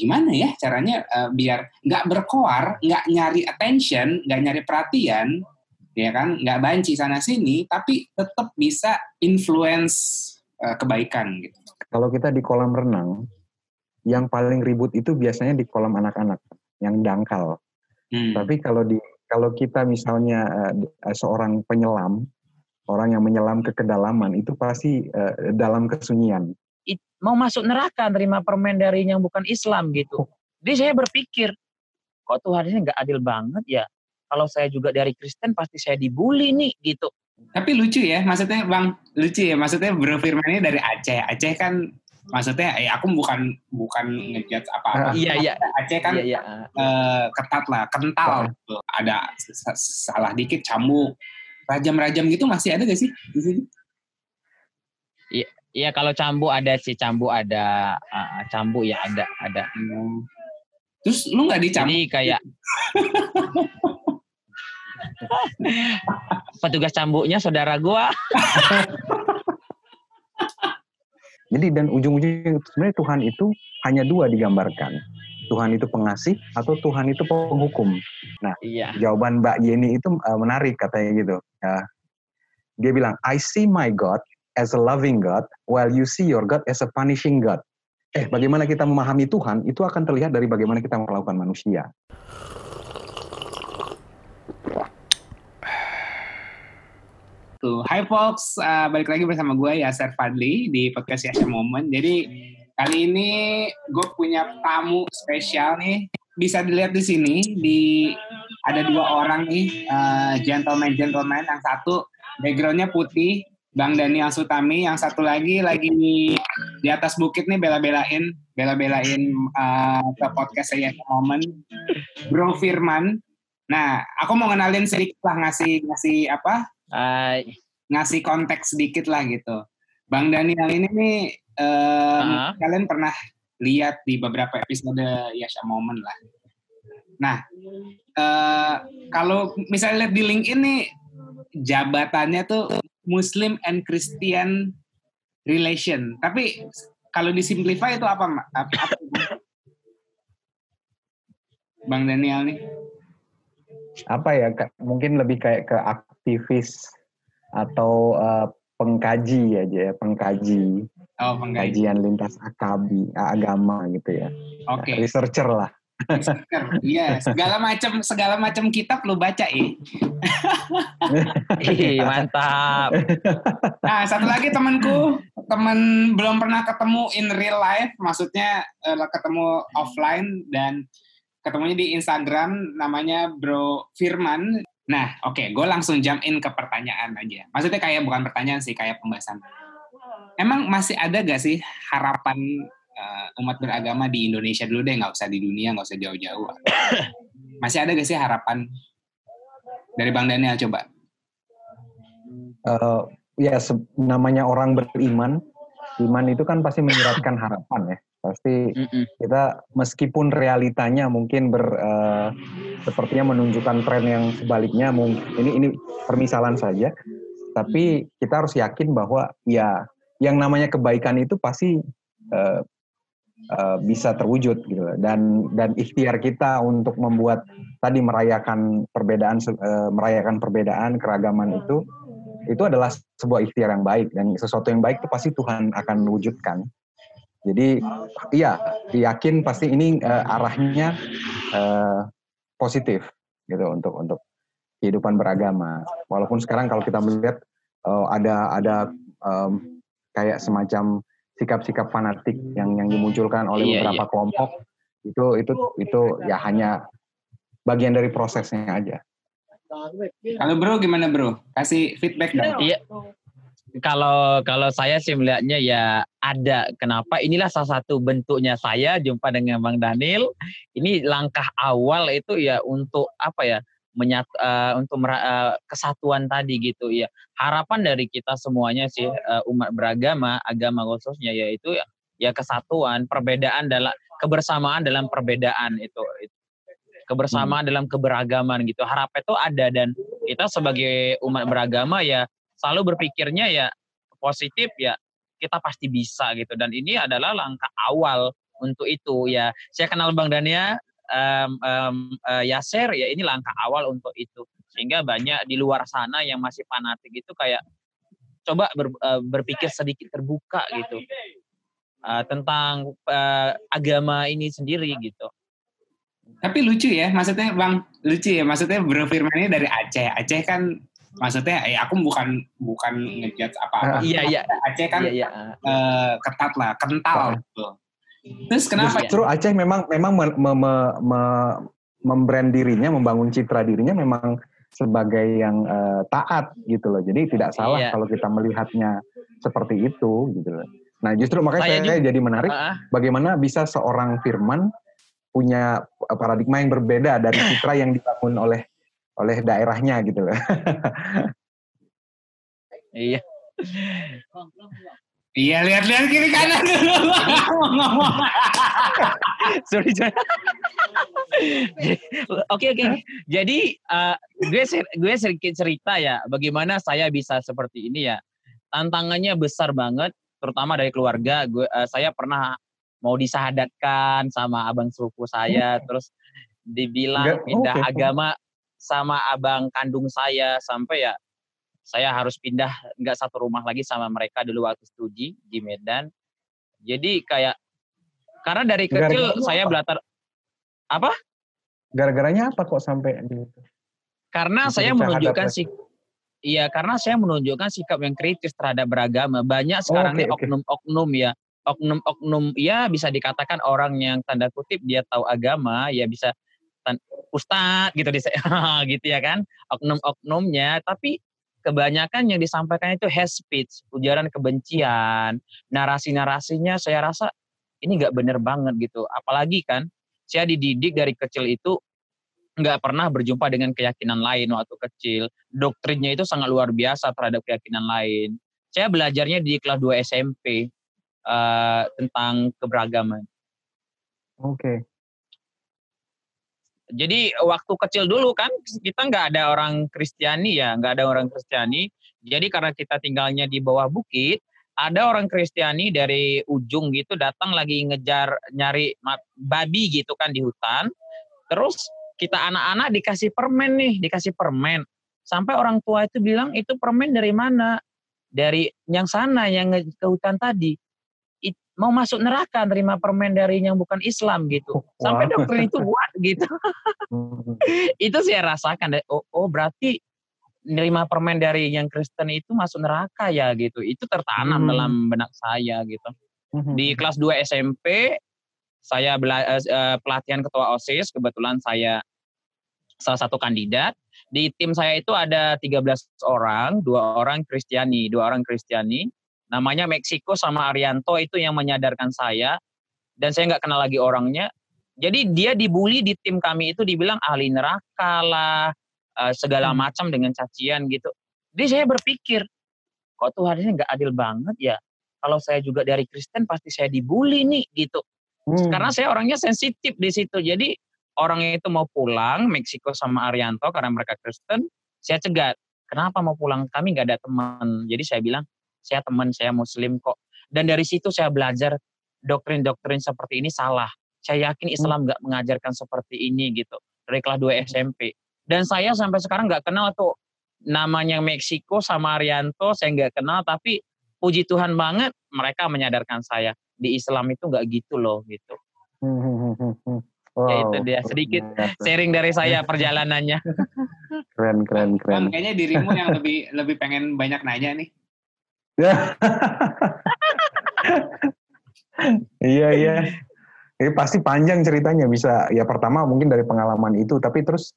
gimana ya caranya uh, biar nggak berkoar, nggak nyari attention, nggak nyari perhatian, ya kan, nggak banci sana sini, tapi tetap bisa influence uh, kebaikan gitu. Kalau kita di kolam renang, yang paling ribut itu biasanya di kolam anak-anak yang dangkal. Hmm. Tapi kalau di kalau kita misalnya uh, seorang penyelam, orang yang menyelam ke kedalaman itu pasti uh, dalam kesunyian. Mau masuk neraka terima permen dari yang bukan Islam gitu. Oh. Jadi saya berpikir, kok Tuhan ini nggak adil banget ya? Kalau saya juga dari Kristen pasti saya dibully nih gitu. Tapi lucu ya, maksudnya Bang, lucu ya, maksudnya Bro Firman ini dari Aceh. Aceh kan maksudnya eh aku bukan bukan ngejat apa-apa. Uh, iya iya. Aceh kan iya, iya. Uh, ketat lah, kental. Uh. Ada salah dikit cambuk rajam-rajam gitu masih ada gak sih di sini? Iya, iya kalau cambu ada sih cambu ada uh, cambu ya ada ada. Terus lu nggak dicambuk? Jadi kayak petugas cambuknya saudara gua. Jadi dan ujung-ujungnya sebenarnya Tuhan itu hanya dua digambarkan. Tuhan itu pengasih atau Tuhan itu penghukum. Nah, iya. jawaban Mbak Yeni itu uh, menarik katanya gitu. Uh, dia bilang, I see my God as a loving God, while you see your God as a punishing God. Eh, bagaimana kita memahami Tuhan itu akan terlihat dari bagaimana kita melakukan manusia. Hi folks, uh, balik lagi bersama gue Yaser Fadli di podcast Yasha Moment. Jadi Kali ini gue punya tamu spesial nih. Bisa dilihat di sini di ada dua orang nih uh, gentleman gentleman. Yang satu backgroundnya putih, Bang Daniel Sutami. Yang satu lagi lagi di atas bukit nih bela-belain bela-belain uh, ke podcast saya Moment. Bro Firman. Nah, aku mau kenalin sedikit lah ngasih ngasih apa? Uh, ngasih konteks sedikit lah gitu. Bang Daniel ini nih um, uh-huh. kalian pernah lihat di beberapa episode Yasha Moment lah. Nah, uh, kalau misalnya lihat di link ini jabatannya tuh Muslim and Christian relation. Tapi kalau disimplify itu apa, apa, apa Bang Daniel nih? Apa ya? Mungkin lebih kayak ke aktivis atau uh, pengkaji aja ya, pengkaji Oh, Kajian lintas akabi, agama gitu ya. Oke. Okay. Researcher lah. Iya. Segala macam segala macam kitab lu baca ya. Ih, mantap. Nah, satu lagi temanku, teman belum pernah ketemu in real life, maksudnya uh, ketemu offline dan ketemunya di Instagram namanya Bro Firman. Nah, oke, okay, gue langsung jump in ke pertanyaan aja. Maksudnya kayak bukan pertanyaan sih, kayak pembahasan emang masih ada gak sih harapan uh, umat beragama di Indonesia dulu deh, nggak usah di dunia, nggak usah jauh-jauh. masih ada gak sih harapan dari Bang Daniel coba? Uh, ya namanya orang beriman, iman itu kan pasti menyiratkan harapan ya. Pasti kita meskipun realitanya mungkin ber uh, sepertinya menunjukkan tren yang sebaliknya, mungkin ini ini permisalan saja. Tapi kita harus yakin bahwa ya yang namanya kebaikan itu pasti uh, uh, bisa terwujud gitu. Dan dan ikhtiar kita untuk membuat tadi merayakan perbedaan uh, merayakan perbedaan keragaman itu itu adalah sebuah ikhtiar yang baik. Dan sesuatu yang baik itu pasti Tuhan akan wujudkan. Jadi iya yakin pasti ini uh, arahnya uh, positif gitu untuk untuk kehidupan beragama. Walaupun sekarang kalau kita melihat uh, ada ada um, kayak semacam sikap-sikap fanatik yang yang dimunculkan oleh iya, beberapa iya. kelompok itu itu itu ya hanya bagian dari prosesnya aja. Kalau bro gimana bro? Kasih feedback dong. Iya. Kalau kalau saya sih melihatnya ya ada kenapa inilah salah satu bentuknya saya jumpa dengan Bang Daniel. Ini langkah awal itu ya untuk apa ya? Menyat uh, untuk uh, kesatuan tadi gitu ya harapan dari kita semuanya sih uh, umat beragama agama khususnya yaitu ya, ya kesatuan perbedaan dalam kebersamaan dalam perbedaan itu, itu. kebersamaan hmm. dalam keberagaman gitu harap itu ada dan kita sebagai umat beragama ya selalu berpikirnya ya positif ya kita pasti bisa gitu dan ini adalah langkah awal untuk itu ya. Saya kenal Bang Dania um, um, uh, Yaser ya ini langkah awal untuk itu. Sehingga banyak di luar sana yang masih fanatik itu kayak coba ber, uh, berpikir sedikit terbuka gitu uh, tentang uh, agama ini sendiri gitu. Tapi lucu ya, maksudnya Bang, lucu ya, maksudnya Bro Firman dari Aceh. Aceh kan maksudnya ya aku bukan bukan ngejudge apa-apa. Iya, iya. Aceh kan iya, iya. Uh, ketat lah, kental gitu. Terus kenapa? Justru Aceh memang memang me, me, me, me, membrand dirinya, membangun citra dirinya memang sebagai yang uh, taat gitu loh. Jadi tidak salah iya. kalau kita melihatnya seperti itu gitu loh. Nah justru makanya saya, saya jadi menarik uh, bagaimana bisa seorang Firman punya paradigma yang berbeda dari citra yang dibangun oleh oleh daerahnya gitu loh. iya. Iya lihat-lihat kiri kanan ngomong-ngomong. Sorry, Oke oke. Jadi uh, gue gue sedikit cerita ya bagaimana saya bisa seperti ini ya. Tantangannya besar banget terutama dari keluarga. Gue uh, saya pernah mau disahadatkan sama abang sepupu saya hmm. terus dibilang pindah okay. agama sama abang kandung saya sampai ya saya harus pindah nggak satu rumah lagi sama mereka dulu waktu studi di Medan. Jadi kayak karena dari kecil Gara saya belajar apa? Gara-garanya apa kok sampai gitu? Karena Bisa saya menunjukkan sih Iya, karena saya menunjukkan sikap yang kritis terhadap beragama. Banyak sekarang oh, okay, oknum-oknum ya, oknum-oknum ya bisa dikatakan orang yang tanda kutip dia tahu agama, ya bisa ustadz gitu gitu ya kan, oknum-oknumnya, tapi kebanyakan yang disampaikan itu hate speech, ujaran kebencian, narasi-narasinya saya rasa ini nggak bener banget gitu. Apalagi kan saya dididik dari kecil itu nggak pernah berjumpa dengan keyakinan lain waktu kecil. Doktrinnya itu sangat luar biasa terhadap keyakinan lain. Saya belajarnya di kelas 2 SMP uh, tentang keberagaman. Oke. Okay. Jadi waktu kecil dulu kan kita nggak ada orang Kristiani ya, nggak ada orang Kristiani. Jadi karena kita tinggalnya di bawah bukit, ada orang Kristiani dari ujung gitu datang lagi ngejar nyari babi gitu kan di hutan. Terus kita anak-anak dikasih permen nih, dikasih permen. Sampai orang tua itu bilang itu permen dari mana? Dari yang sana yang ke hutan tadi. Mau masuk neraka nerima permen dari yang bukan Islam gitu. Sampai wow. dokter itu buat gitu. itu saya rasakan. Oh, oh berarti nerima permen dari yang Kristen itu masuk neraka ya gitu. Itu tertanam hmm. dalam benak saya gitu. Hmm. Di kelas 2 SMP saya bela, uh, pelatihan ketua OSIS, kebetulan saya salah satu kandidat. Di tim saya itu ada 13 orang, dua orang Kristiani, dua orang Kristiani. Namanya Meksiko sama Arianto itu yang menyadarkan saya. Dan saya nggak kenal lagi orangnya. Jadi dia dibully di tim kami itu dibilang ahli neraka lah, uh, segala hmm. macam dengan cacian gitu. Jadi saya berpikir, kok Tuhan ini nggak adil banget ya? Kalau saya juga dari Kristen pasti saya dibully nih gitu. Hmm. Karena saya orangnya sensitif di situ. Jadi orang itu mau pulang Meksiko sama Arianto karena mereka Kristen, saya cegat. Kenapa mau pulang? Kami nggak ada teman. Jadi saya bilang, saya teman, saya Muslim kok. Dan dari situ saya belajar doktrin-doktrin seperti ini salah. Saya yakin hmm. Islam nggak mengajarkan seperti ini gitu. Dari kelas 2 SMP. Dan saya sampai sekarang nggak kenal tuh namanya Meksiko sama Arianto, saya nggak kenal. Tapi puji Tuhan banget mereka menyadarkan saya di Islam itu nggak gitu loh gitu. Hmm, hmm, Wow, ya itu dia sedikit sharing dari saya perjalanannya. keren keren keren. Bang, kayaknya dirimu yang lebih lebih pengen banyak nanya nih. iya iya. Ini pasti panjang ceritanya bisa ya pertama mungkin dari pengalaman itu tapi terus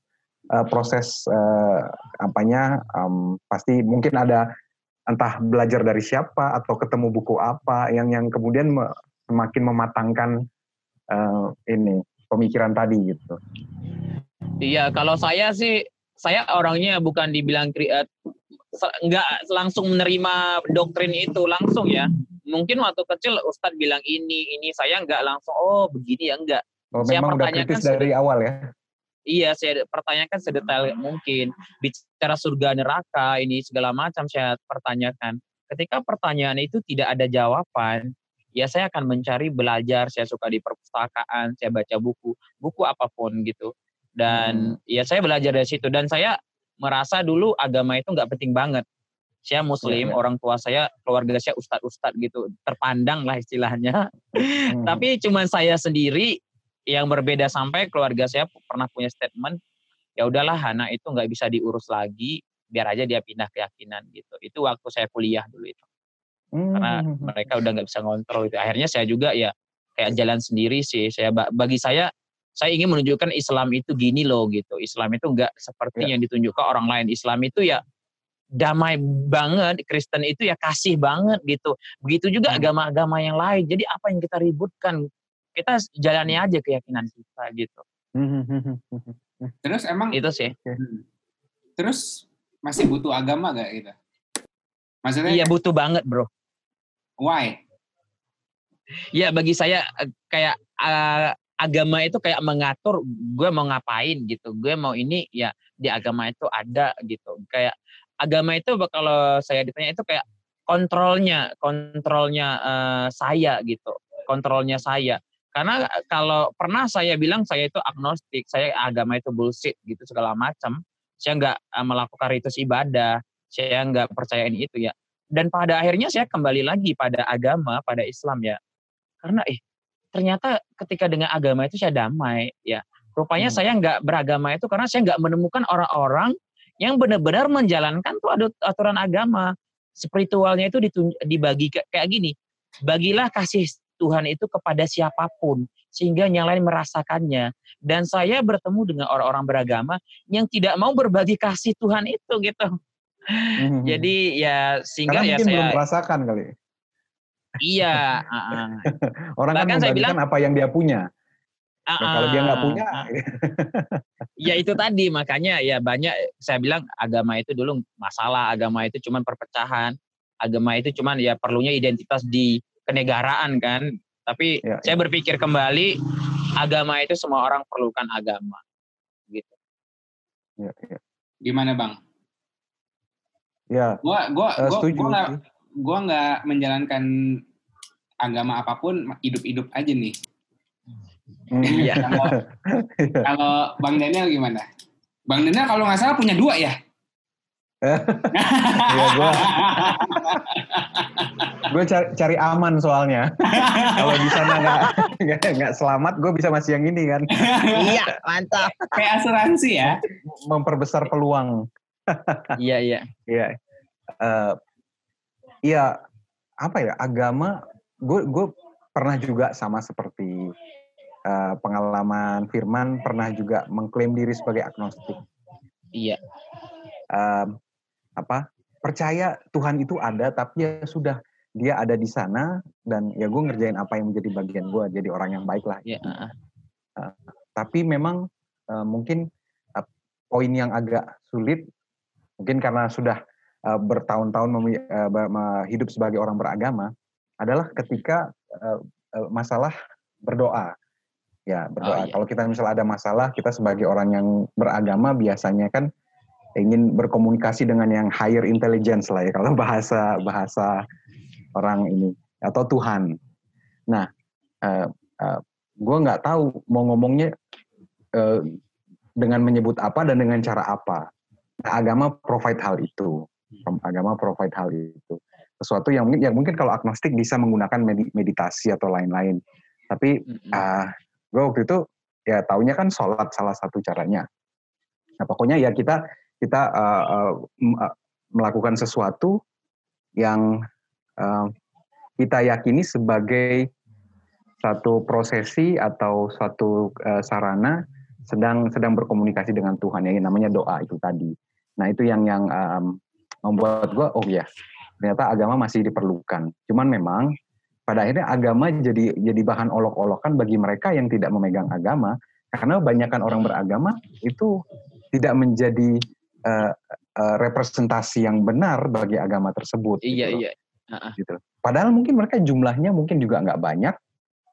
uh, proses uh, apanya um, pasti mungkin ada entah belajar dari siapa atau ketemu buku apa yang yang kemudian semakin mematangkan uh, ini pemikiran tadi gitu. Iya, kalau saya sih saya orangnya bukan dibilang uh, nggak langsung menerima doktrin itu langsung ya. Mungkin waktu kecil Ustadz bilang ini ini saya nggak langsung oh begini ya enggak. Oh, saya memang pertanyakan udah dari awal ya. Iya, saya pertanyakan sedetail mungkin. Bicara surga neraka ini segala macam saya pertanyakan. Ketika pertanyaan itu tidak ada jawaban, ya saya akan mencari belajar, saya suka di perpustakaan, saya baca buku, buku apa pun gitu. Dan hmm. ya saya belajar dari situ dan saya merasa dulu agama itu nggak penting banget. Saya muslim, ya, ya. orang tua saya, keluarga saya ustadz-ustadz gitu, terpandang lah istilahnya. Hmm. Tapi cuma saya sendiri yang berbeda sampai keluarga saya pernah punya statement, ya udahlah anak itu nggak bisa diurus lagi, biar aja dia pindah keyakinan gitu. Itu waktu saya kuliah dulu itu. Hmm. Karena hmm, hmm. mereka udah nggak bisa ngontrol itu. Akhirnya saya juga ya kayak jalan sendiri sih. Saya bagi saya saya ingin menunjukkan Islam itu gini loh gitu. Islam itu nggak seperti ya. yang ditunjukkan orang lain. Islam itu ya damai banget. Kristen itu ya kasih banget gitu. Begitu juga hmm. agama-agama yang lain. Jadi apa yang kita ributkan? Kita jalani aja keyakinan kita gitu. Terus emang itu sih. Terus masih butuh agama gak gitu? Maksudnya? Iya butuh banget bro. Why? Ya bagi saya eh, kayak uh, agama itu kayak mengatur gue mau ngapain gitu. Gue mau ini ya di agama itu ada gitu. Kayak agama itu kalau saya ditanya itu kayak kontrolnya, kontrolnya uh, saya gitu. Kontrolnya saya. Karena kalau pernah saya bilang saya itu agnostik, saya agama itu bullshit gitu segala macam. Saya nggak uh, melakukan ritus ibadah, saya nggak percayain itu ya dan pada akhirnya saya kembali lagi pada agama, pada Islam ya. Karena eh ternyata ketika dengan agama itu saya damai ya. Rupanya hmm. saya nggak beragama itu karena saya nggak menemukan orang-orang yang benar-benar menjalankan tuh aturan agama. Spiritualnya itu dibagi kayak gini. Bagilah kasih Tuhan itu kepada siapa pun sehingga yang lain merasakannya. Dan saya bertemu dengan orang-orang beragama yang tidak mau berbagi kasih Tuhan itu gitu. Hmm. Jadi ya sehingga Karena ya saya belum merasakan kali. Iya. Uh, uh. Orang Bahkan kan saya bilang apa yang dia punya. Uh, uh, kalau dia nggak punya, uh, ya itu tadi makanya ya banyak saya bilang agama itu dulu masalah, agama itu cuma perpecahan, agama itu cuma ya perlunya identitas di kenegaraan kan. Tapi ya, saya ya. berpikir kembali agama itu semua orang perlukan agama, gitu. Ya, ya. Gimana bang? Ya. Gua gua uh, gua, setuju. gua gak, gua nggak menjalankan agama apa pun hidup-hidup aja nih. Hmm. Iya. kalau, kalau Bang Daniel gimana? Bang Daniel kalau nggak salah punya dua ya? Iya gue. gue cari, cari aman soalnya. Kalau di sana nggak nggak selamat, gue bisa masih yang ini kan. iya, mantap. Kayak asuransi ya. Memperbesar peluang. iya iya. Iya uh, ya apa ya agama gue gue pernah juga sama seperti uh, pengalaman Firman pernah juga mengklaim diri sebagai agnostik. Iya. Uh, apa percaya Tuhan itu ada tapi ya sudah dia ada di sana dan ya gue ngerjain apa yang menjadi bagian gue jadi orang yang baik lah. Iya. Uh, tapi memang uh, mungkin uh, poin yang agak sulit mungkin karena sudah uh, bertahun-tahun uh, hidup sebagai orang beragama adalah ketika uh, uh, masalah berdoa. Ya, berdoa. Oh, iya. Kalau kita misalnya ada masalah, kita sebagai orang yang beragama biasanya kan ingin berkomunikasi dengan yang higher intelligence lah ya kalau bahasa bahasa orang ini atau Tuhan. Nah, uh, uh, gue nggak tahu mau ngomongnya uh, dengan menyebut apa dan dengan cara apa. Nah, agama provide hal itu agama provide hal itu. Sesuatu yang mungkin yang mungkin kalau agnostik bisa menggunakan meditasi atau lain-lain. Tapi uh, gue waktu itu ya taunya kan sholat salah satu caranya. Nah pokoknya ya kita kita uh, uh, melakukan sesuatu yang uh, kita yakini sebagai satu prosesi atau suatu uh, sarana sedang sedang berkomunikasi dengan Tuhan. Ya namanya doa itu tadi. Nah itu yang yang um, membuat gue oh ya ternyata agama masih diperlukan. Cuman memang pada akhirnya agama jadi jadi bahan olok-olokan bagi mereka yang tidak memegang agama karena banyakkan orang beragama itu tidak menjadi uh, uh, representasi yang benar bagi agama tersebut. Iya gitu iya. Uh-uh. Gitu. Padahal mungkin mereka jumlahnya mungkin juga nggak banyak,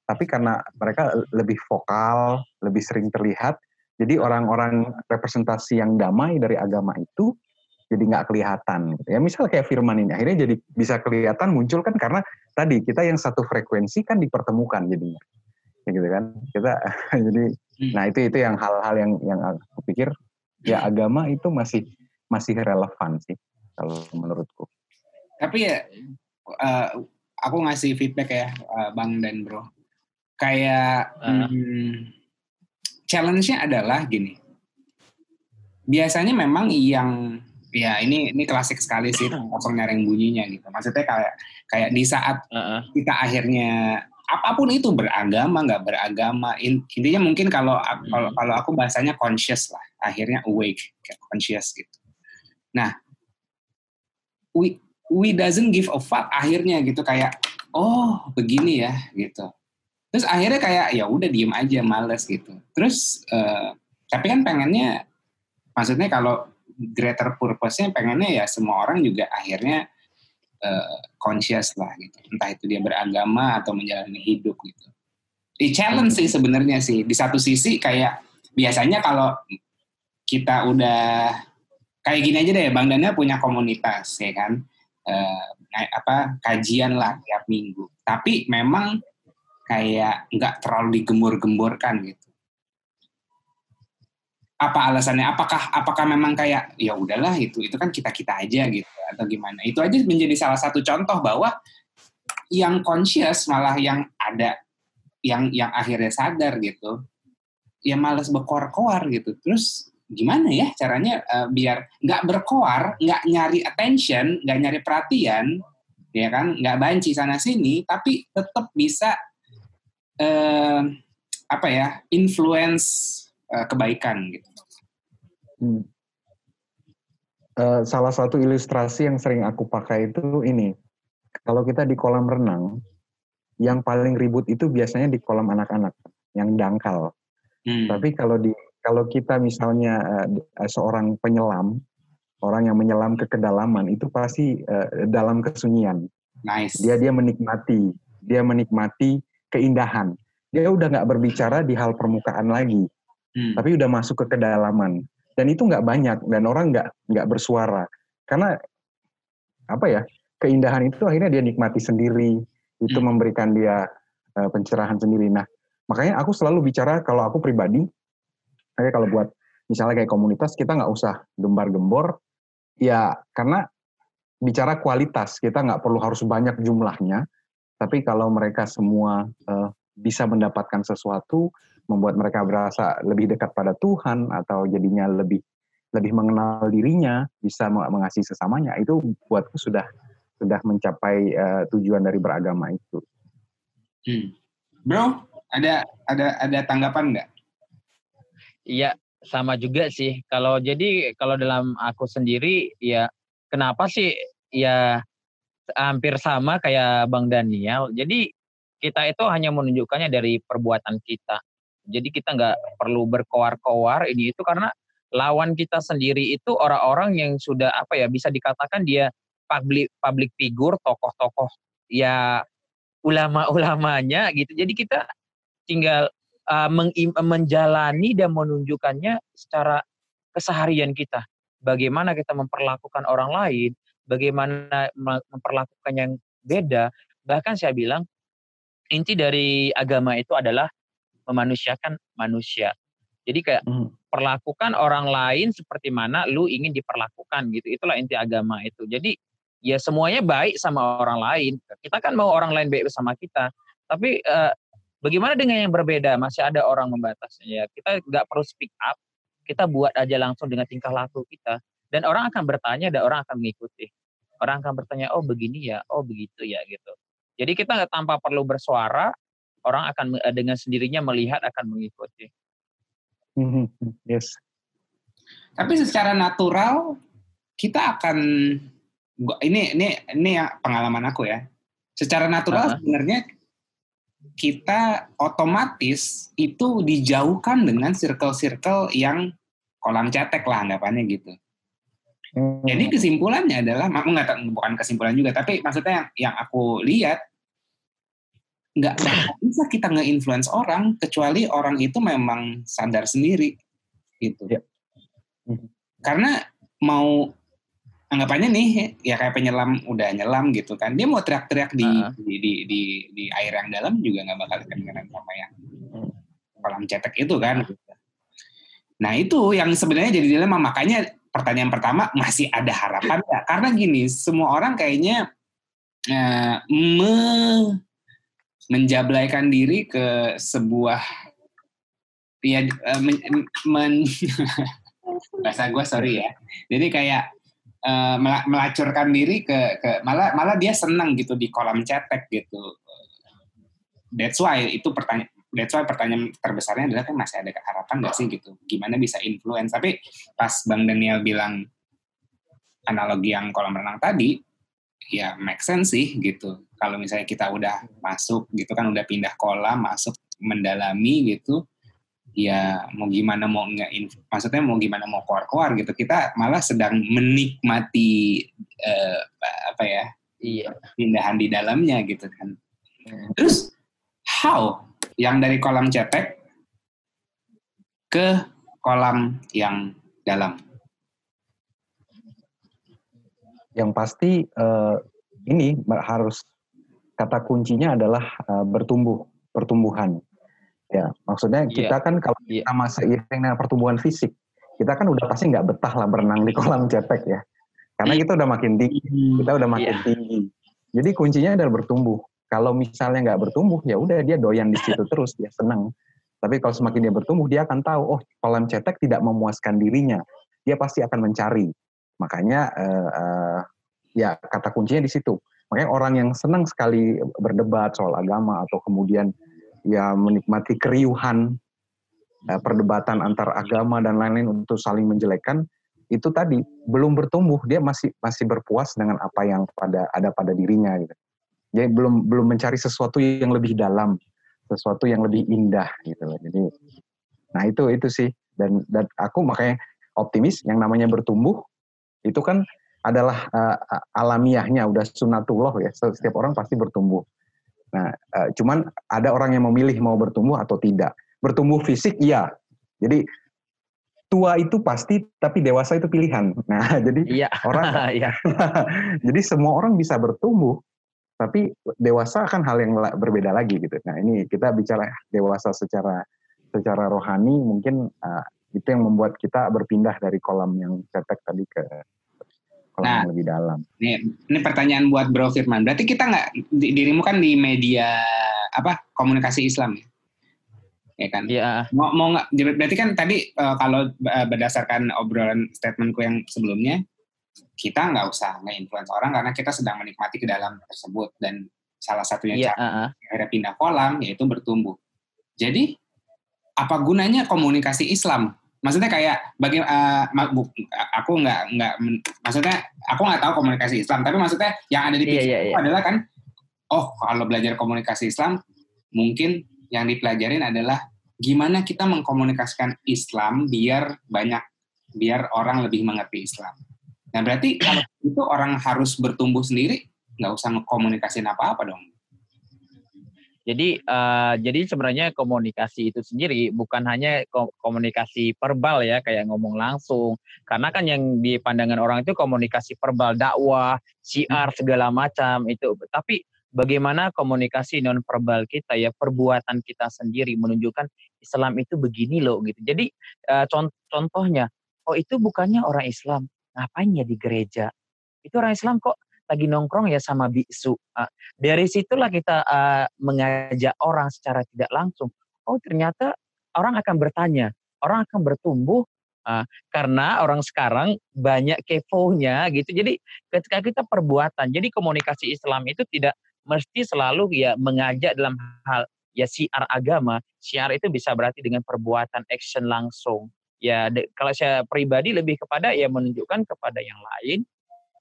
tapi karena mereka lebih vokal, lebih sering terlihat, jadi orang-orang representasi yang damai dari agama itu jadi nggak kelihatan gitu. Ya misal kayak firman ini akhirnya jadi bisa kelihatan muncul kan karena tadi kita yang satu frekuensi kan dipertemukan jadinya. Ya gitu kan? Kita jadi hmm. nah itu itu yang hal-hal yang yang aku pikir ya agama itu masih masih relevan sih kalau menurutku. Tapi ya uh, aku ngasih feedback ya uh, bang dan bro. Kayak uh. hmm, challenge-nya adalah gini. Biasanya memang yang ya ini ini klasik sekali sih kosong nyaring bunyinya gitu maksudnya kayak kayak di saat uh -uh. kita akhirnya apa pun itu beragama nggak beragama intinya mungkin kalau kalau hmm. kalau aku bahasanya conscious lah akhirnya awake conscious gitu nah we we doesn't give a fuck akhirnya gitu kayak oh begini ya gitu terus akhirnya kayak ya udah diem aja males gitu terus uh, tapi kan pengennya maksudnya kalau greater purpose-nya pengennya ya semua orang juga akhirnya uh, conscious lah gitu. Entah itu dia beragama atau menjalani hidup gitu. Di challenge sih sebenarnya sih. Di satu sisi kayak biasanya kalau kita udah kayak gini aja deh, Bang Dana punya komunitas ya kan. Uh, apa kajian lah tiap minggu. Tapi memang kayak nggak terlalu digembur-gemburkan gitu apa alasannya? Apakah apakah memang kayak ya udahlah itu itu kan kita kita aja gitu atau gimana? Itu aja menjadi salah satu contoh bahwa yang conscious malah yang ada yang yang akhirnya sadar gitu, ya males berkoar-koar gitu. Terus gimana ya caranya uh, biar nggak berkoar, nggak nyari attention, nggak nyari perhatian, ya kan? Nggak banci sana sini, tapi tetap bisa uh, apa ya influence uh, kebaikan gitu. Hmm. Uh, salah satu ilustrasi yang sering aku pakai itu ini, kalau kita di kolam renang, yang paling ribut itu biasanya di kolam anak-anak, yang dangkal. Hmm. Tapi kalau di kalau kita misalnya uh, seorang penyelam, orang yang menyelam ke kedalaman itu pasti uh, dalam kesunyian. Nice. Dia dia menikmati, dia menikmati keindahan. Dia udah nggak berbicara di hal permukaan lagi hmm. tapi udah masuk ke kedalaman dan itu nggak banyak dan orang nggak nggak bersuara. Karena apa ya keindahan itu akhirnya dia nikmati sendiri. Itu hmm. memberikan dia uh, pencerahan sendiri. Nah makanya aku selalu bicara kalau aku pribadi. Kayak kalau buat misalnya kayak komunitas kita nggak usah gembar-gembor. Ya karena bicara kualitas kita nggak perlu harus banyak jumlahnya. Tapi kalau mereka semua uh, bisa mendapatkan sesuatu membuat mereka berasa lebih dekat pada Tuhan atau jadinya lebih lebih mengenal dirinya, bisa mengasihi sesamanya, itu buatku sudah sudah mencapai uh, tujuan dari beragama itu. Hmm. Bro, ada ada ada tanggapan nggak? Iya, sama juga sih. Kalau jadi kalau dalam aku sendiri ya kenapa sih ya hampir sama kayak Bang Daniel. Jadi kita itu hanya menunjukkannya dari perbuatan kita. Jadi kita nggak perlu berkoar-koar ini itu karena lawan kita sendiri itu orang-orang yang sudah apa ya bisa dikatakan dia public public figure, tokoh-tokoh ya ulama-ulamanya gitu. Jadi kita tinggal uh, menjalani dan menunjukkannya secara keseharian kita. Bagaimana kita memperlakukan orang lain, bagaimana memperlakukan yang beda. Bahkan saya bilang inti dari agama itu adalah memanusiakan manusia. Jadi kayak hmm. perlakukan orang lain seperti mana lu ingin diperlakukan gitu. Itulah inti agama itu. Jadi ya semuanya baik sama orang lain. Kita kan mau orang lain baik bersama kita. Tapi uh, bagaimana dengan yang berbeda? Masih ada orang membatasnya. Ya, kita nggak perlu speak up. Kita buat aja langsung dengan tingkah laku kita. Dan orang akan bertanya dan orang akan mengikuti. Orang akan bertanya, oh begini ya, oh begitu ya gitu. Jadi kita nggak tanpa perlu bersuara, orang akan eh, dengan sendirinya melihat akan mengikuti. Mm-hmm. Yes. Tapi secara natural kita akan ini ini ini ya pengalaman aku ya. Secara natural uh-huh. sebenarnya kita otomatis itu dijauhkan dengan circle-circle yang kolam cetek lah anggapannya gitu. Hmm. Jadi kesimpulannya adalah, aku nggak bukan kesimpulan juga, tapi maksudnya yang, yang aku lihat nggak bisa kita nge-influence orang kecuali orang itu memang sadar sendiri gitu. Ya. Karena mau anggapannya nih ya kayak penyelam udah nyelam gitu kan dia mau teriak-teriak di, uh. di, di di di air yang dalam juga nggak bakal kedengeran sama yang kolam cetek itu kan nah itu yang sebenarnya jadi dilema makanya pertanyaan pertama masih ada harapan ya karena gini semua orang kayaknya uh, me menjablaikan diri ke sebuah ya uh, men, men bahasa gue sorry ya. Jadi kayak uh, melacurkan diri ke, ke malah malah dia senang gitu di kolam cetek gitu. That's why itu pertanyaan that's why pertanyaan terbesarnya adalah kan masih ada harapan nggak sih gitu? Gimana bisa influence? Tapi pas bang Daniel bilang analogi yang kolam renang tadi ya make sense sih gitu. Kalau misalnya kita udah masuk gitu kan udah pindah kolam masuk mendalami gitu ya mau gimana mau nggak maksudnya mau gimana mau keluar-keluar gitu. Kita malah sedang menikmati uh, apa ya iya. pindahan di dalamnya gitu kan. Hmm. terus how yang dari kolam cetek ke kolam yang dalam yang pasti uh, ini harus kata kuncinya adalah uh, bertumbuh pertumbuhan Ya, maksudnya iya. kita yeah. kan kalau yeah. kita seiring dengan pertumbuhan fisik, kita kan udah pasti nggak betah lah berenang di kolam cetek ya. Karena kita udah makin tinggi, kita udah makin yeah. tinggi. Jadi kuncinya adalah bertumbuh. Kalau misalnya nggak bertumbuh, ya udah dia doyan di situ terus, dia senang. Tapi kalau semakin dia bertumbuh, dia akan tahu, oh kolam cetek tidak memuaskan dirinya. Dia pasti akan mencari. Makanya uh, uh, ya kata kuncinya di situ. Makanya orang yang senang sekali berdebat soal agama atau kemudian ya menikmati keriuhan eh, perdebatan antar agama dan lain-lain untuk saling menjelekkan itu tadi belum bertumbuh dia masih masih berpuas dengan apa yang pada ada pada dirinya gitu. Jadi belum belum mencari sesuatu yang lebih dalam, sesuatu yang lebih indah gitu loh. Jadi nah itu itu sih dan dan aku makanya optimis yang namanya bertumbuh itu kan adalah uh, alamiahnya udah sunatullah ya setiap orang pasti bertumbuh Nah, uh, cuman ada orang yang memilih mau bertumbuh atau tidak. Bertumbuh fisik iya. Jadi tua itu pasti tapi dewasa itu pilihan. Nah, jadi iya. orang iya. jadi semua orang bisa bertumbuh tapi dewasa kan hal yang berbeda lagi gitu. Nah, ini kita bicara dewasa secara secara rohani mungkin uh, itu yang membuat kita berpindah dari kolam yang cetek tadi ke nah, lebih dalam. Ini, ini pertanyaan buat Bro Firman. Berarti kita nggak dirimu kan di media apa komunikasi Islam ya? Ya kan? Iya. Mau mau nggak? Berarti kan tadi uh, kalau uh, berdasarkan obrolan statementku yang sebelumnya, kita nggak usah nge-influence orang karena kita sedang menikmati ke dalam tersebut dan salah satunya yeah, cara uh -uh. pindah kolam yaitu bertumbuh. Jadi apa gunanya komunikasi Islam? Maksudnya kayak bagi uh, aku nggak nggak maksudnya aku nggak tahu komunikasi Islam tapi maksudnya yang ada di pikiran yeah, yeah, yeah. adalah kan oh kalau belajar komunikasi Islam mungkin yang dipelajarin adalah gimana kita mengkomunikasikan Islam biar banyak biar orang lebih mengerti Islam. Nah berarti kalau itu orang harus bertumbuh sendiri nggak usah komunikasiin apa-apa dong. Jadi uh, jadi sebenarnya komunikasi itu sendiri bukan hanya komunikasi verbal ya kayak ngomong langsung. Karena kan yang di pandangan orang itu komunikasi verbal dakwah, siar segala macam itu. Tapi bagaimana komunikasi non verbal kita ya perbuatan kita sendiri menunjukkan Islam itu begini loh gitu. Jadi uh, contohnya oh itu bukannya orang Islam ngapain ya di gereja? Itu orang Islam kok lagi nongkrong ya sama biksu. Uh, dari situlah kita uh, mengajak orang secara tidak langsung. Oh ternyata orang akan bertanya, orang akan bertumbuh uh, karena orang sekarang banyak kefonya gitu. Jadi ketika kita perbuatan, jadi komunikasi Islam itu tidak mesti selalu ya mengajak dalam hal ya siar agama. Siar itu bisa berarti dengan perbuatan action langsung. Ya de, kalau saya pribadi lebih kepada ya menunjukkan kepada yang lain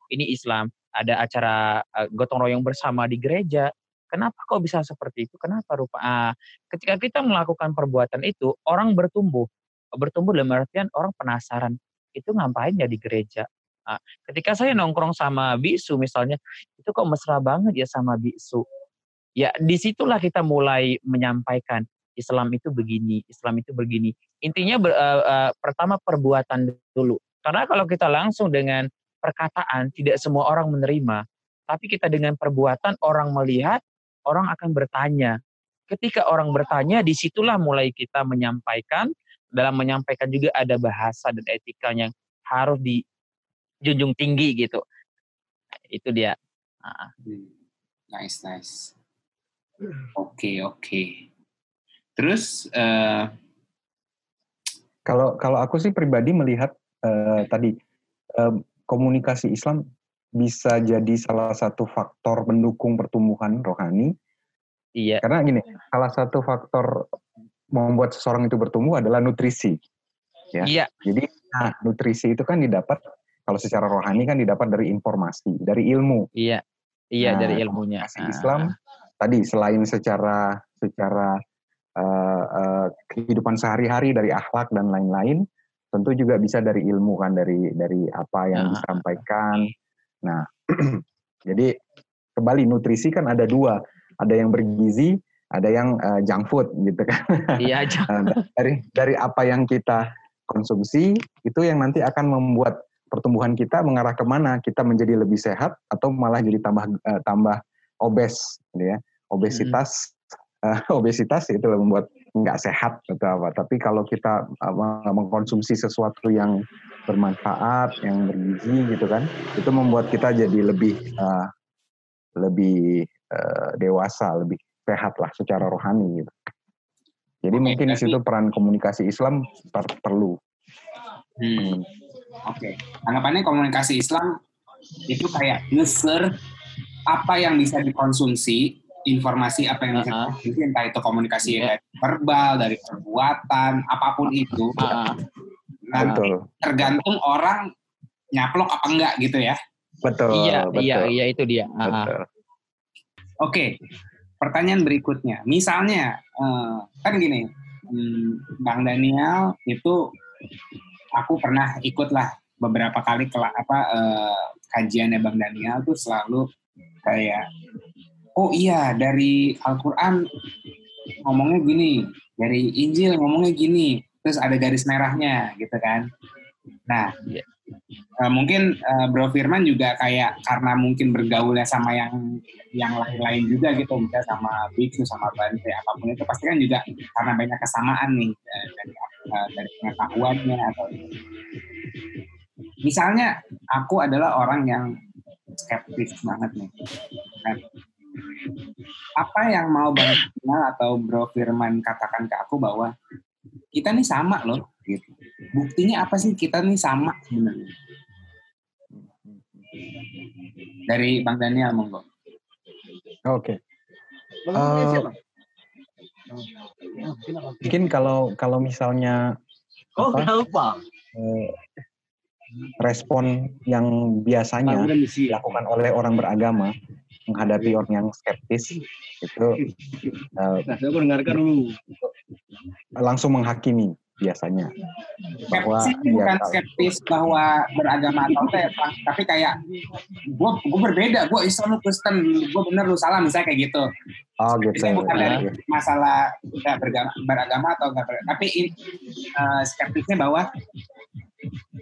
ini Islam ada acara gotong royong bersama di gereja. Kenapa kok bisa seperti itu? Kenapa rupa? Uh, ketika kita melakukan perbuatan itu, orang bertumbuh. Bertumbuh dalam artian orang penasaran. Itu ngapain ya di gereja? Uh, ketika saya nongkrong sama bisu misalnya, itu kok mesra banget ya sama bisu. Ya di situlah kita mulai menyampaikan Islam itu begini, Islam itu begini. Intinya uh, uh, pertama perbuatan dulu. Karena kalau kita langsung dengan perkataan tidak semua orang menerima, tapi kita dengan perbuatan orang melihat, orang akan bertanya. Ketika orang bertanya, di situlah mulai kita menyampaikan. Dalam menyampaikan juga ada bahasa dan etika yang harus dijunjung tinggi gitu. Itu dia. Nah. Nice, nice. Oke, okay, oke. Okay. Terus uh, kalau kalau aku sih pribadi melihat uh, tadi uh, komunikasi Islam bisa jadi salah satu faktor pendukung pertumbuhan rohani. Iya. Karena gini, salah satu faktor membuat seseorang itu bertumbuh adalah nutrisi. Ya. Iya. Jadi nah, nutrisi itu kan didapat kalau secara rohani kan didapat dari informasi, dari ilmu. Iya. Iya nah, dari ilmunya. Islam tadi selain secara secara uh, uh, kehidupan sehari-hari dari akhlak dan lain-lain, tentu juga bisa dari ilmu kan dari dari apa yang nah. disampaikan. Nah, jadi kembali nutrisi kan ada dua, ada yang bergizi, ada yang uh, junk food gitu kan. Iya. dari dari apa yang kita konsumsi itu yang nanti akan membuat pertumbuhan kita mengarah ke mana? Kita menjadi lebih sehat atau malah jadi tambah uh, tambah obes, gitu ya. Obesitas uh, obesitas itu membuat nggak sehat atau apa. Tapi kalau kita uh, mengkonsumsi sesuatu yang bermanfaat, yang bergizi gitu kan, itu membuat kita jadi lebih uh, lebih uh, dewasa, lebih sehat lah secara rohani gitu. Jadi Oke, mungkin di situ peran komunikasi Islam per perlu. Hmm. Oke, okay. anggapannya komunikasi Islam itu kayak ngeser apa yang bisa dikonsumsi informasi apa yang bisa uh -huh. entah itu komunikasi yeah. dari verbal, dari perbuatan, apa pun itu. Uh -huh. Nanti tergantung orang nyaplok apa enggak gitu ya. Betul. Iya, betul. iya, iya itu dia. Uh -huh. Oke. Okay. Pertanyaan berikutnya, misalnya uh, kan gini, hmm, Bang Daniel itu aku pernah ikutlah beberapa kali ke apa uh, kajiannya Bang Daniel tuh selalu kayak oh iya dari Al-Quran ngomongnya gini, dari Injil ngomongnya gini, terus ada garis merahnya gitu kan. Nah, yeah. Iya. uh, mungkin uh, Bro Firman juga kayak karena mungkin bergaulnya sama yang yang lain-lain juga gitu, misalnya sama Biksu, sama Bante, apa pun itu pasti kan juga karena banyak kesamaan nih uh, dari uh, dari pengetahuannya atau misalnya aku adalah orang yang skeptis banget nih. Apa yang mau Bang atau Bro Firman katakan ke aku bahwa kita nih sama loh gitu. Buktinya apa sih kita nih sama sebenarnya? Dari Bang Daniel monggo. Oke. Okay. Uh, mungkin kalau kalau misalnya oh, apa, uh, respon yang biasanya dilakukan oleh orang beragama menghadapi orang yang skeptis itu uh, langsung menghakimi biasanya. Bahwa skeptis bukan ya, skeptis bahwa beragama atau enggak tapi kayak gue gue berbeda. Gue Islam Kristen. Gue bener lu salah. Misalnya kayak gitu. Oh gitu Jadi bukan dari masalah tidak beragama, beragama atau enggak beragama. Tapi uh, skeptisnya bahwa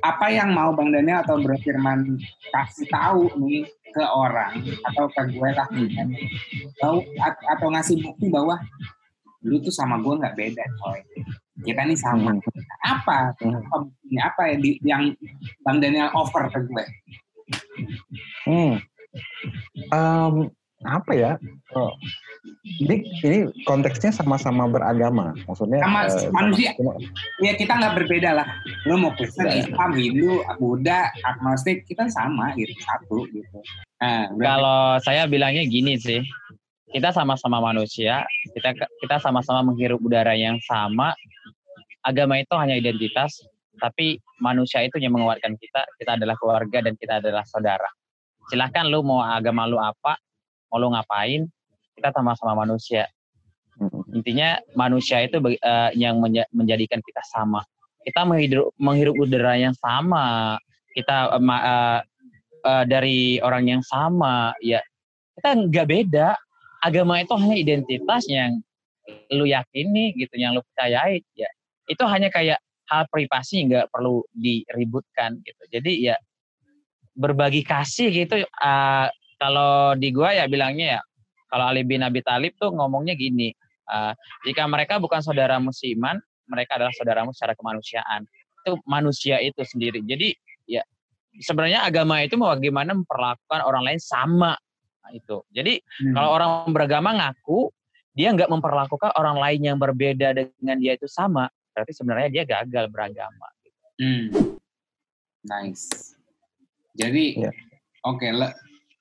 apa yang mau Bang Daniel atau Bro Firman kasih tahu nih ke orang atau ke gue lah kan. Tahu atau ngasih bukti bahwa lu tuh sama gue nggak beda coy kita nih sama. Apa? Buktinya? Apa ya di, yang Bang Daniel offer ke gue? Hmm. um, apa ya? Oh. ini ini konteksnya sama-sama beragama. Maksudnya sama uh, manusia. ya kita nggak berbeda lah. Lo mau Kristen ya. Islam Hindu Buddha agnostik kita sama gitu. Satu gitu. Nah, kalau saya bilangnya gini sih. Kita sama-sama manusia kita kita sama-sama menghirup udara yang sama agama itu hanya identitas tapi manusia itu yang menguatkan kita. Kita adalah keluarga dan kita adalah saudara. Silahkan lu mau agama lu apa mau lo ngapain kita sama-sama manusia. Intinya manusia itu uh, yang menja menjadikan kita sama. Kita menghirup, menghirup udara yang sama. Kita uh, uh, uh, dari orang yang sama ya. Kita nggak beda. Agama itu hanya identitas yang lu yakini gitu yang lu percayai ya itu hanya kayak hal privasi nggak perlu diributkan gitu. Jadi ya berbagi kasih gitu uh, kalau di gua ya bilangnya ya kalau Ali bin Abi Thalib tuh ngomongnya gini uh, jika mereka bukan saudara musiman mereka adalah saudaramu secara kemanusiaan. Itu manusia itu sendiri. Jadi ya sebenarnya agama itu mau bagaimana memperlakukan orang lain sama nah, itu. Jadi hmm. kalau orang beragama ngaku dia nggak memperlakukan orang lain yang berbeda dengan dia itu sama, berarti sebenarnya dia gagal beragama. Hmm. Nice. Jadi, yeah. oke, okay, le,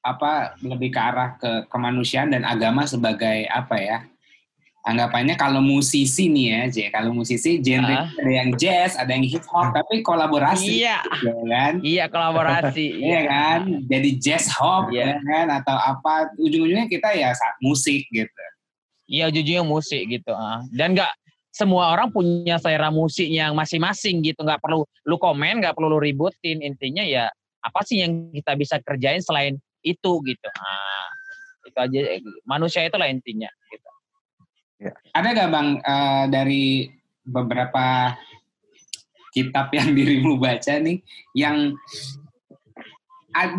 apa lebih ke arah ke kemanusiaan dan agama sebagai apa ya? Anggapannya kalau musisi nih ya, J. Kalau musisi genre uh. ada yang jazz, ada yang hip hop, tapi kolaborasi. Iya. Ya kan? Iya, kolaborasi. iya kan? Jadi jazz hop iya. ya kan atau apa ujung-ujungnya kita ya musik gitu. Iya jujurnya musik gitu. Ah. Dan nggak semua orang punya selera musik yang masing-masing gitu. Nggak perlu lu komen, nggak perlu lu ributin. Intinya ya apa sih yang kita bisa kerjain selain itu gitu. Nah, itu aja manusia itulah intinya. Gitu. Ya. Ada nggak bang uh, dari beberapa kitab yang dirimu baca nih yang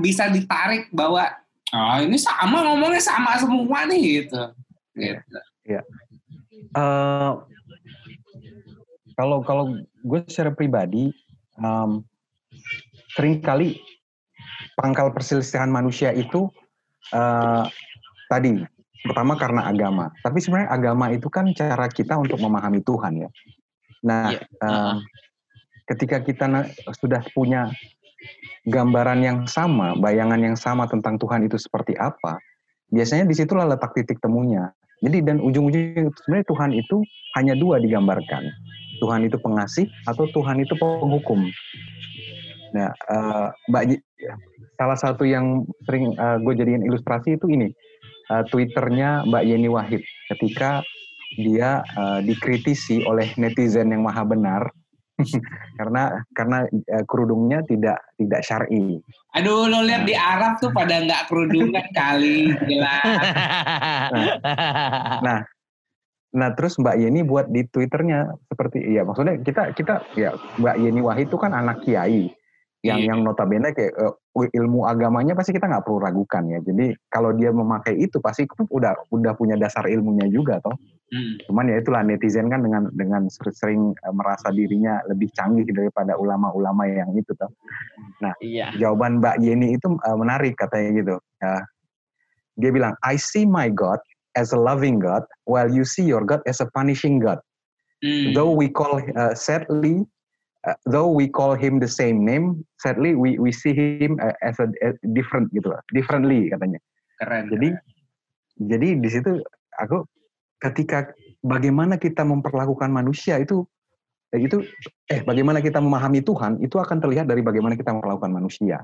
bisa ditarik bahwa oh ini sama ngomongnya sama semua nih gitu Gitu. Ya. Uh, kalau kalau gue secara pribadi um, sering kali pangkal perselisihan manusia itu uh, tadi pertama karena agama. Tapi sebenarnya agama itu kan cara kita untuk memahami Tuhan ya. Nah, yeah. Iya. uh, ketika kita sudah punya gambaran yang sama, bayangan yang sama tentang Tuhan itu seperti apa, biasanya di situlah letak titik temunya. Jadi dan ujung-ujungnya sebenarnya Tuhan itu hanya dua digambarkan. Tuhan itu pengasih atau Tuhan itu penghukum. Nah, uh, Mbak salah satu yang sering uh, gue jadiin ilustrasi itu ini uh, Twitternya Mbak Yeni Wahid ketika dia uh, dikritisi oleh netizen yang maha benar karena karena uh, kerudungnya tidak tidak syar'i. Aduh, lo lihat di Arab tuh pada nggak kerudungan kali, gila. Nah, nah, nah, terus Mbak Yeni buat di Twitternya seperti, ya maksudnya kita kita ya Mbak Yeni Wahid itu kan anak kiai yang iya. yang notabene kayak uh, ilmu agamanya pasti kita nggak perlu ragukan ya. Jadi kalau dia memakai itu pasti udah udah punya dasar ilmunya juga toh. Hmm. Cuman ya itulah netizen kan dengan dengan sering uh, merasa dirinya lebih canggih daripada ulama-ulama yang itu toh. Nah, iya. jawaban Mbak Yeni itu uh, menarik katanya gitu. Uh, dia bilang, I see my God as a loving God, while you see your God as a punishing God. Hmm. Though we call uh, sadly uh, though we call him the same name, sadly we we see him uh, as a, a different gitu lah, differently katanya. Keren. Jadi keren. jadi di situ aku ketika bagaimana kita memperlakukan manusia itu itu eh bagaimana kita memahami Tuhan itu akan terlihat dari bagaimana kita memperlakukan manusia.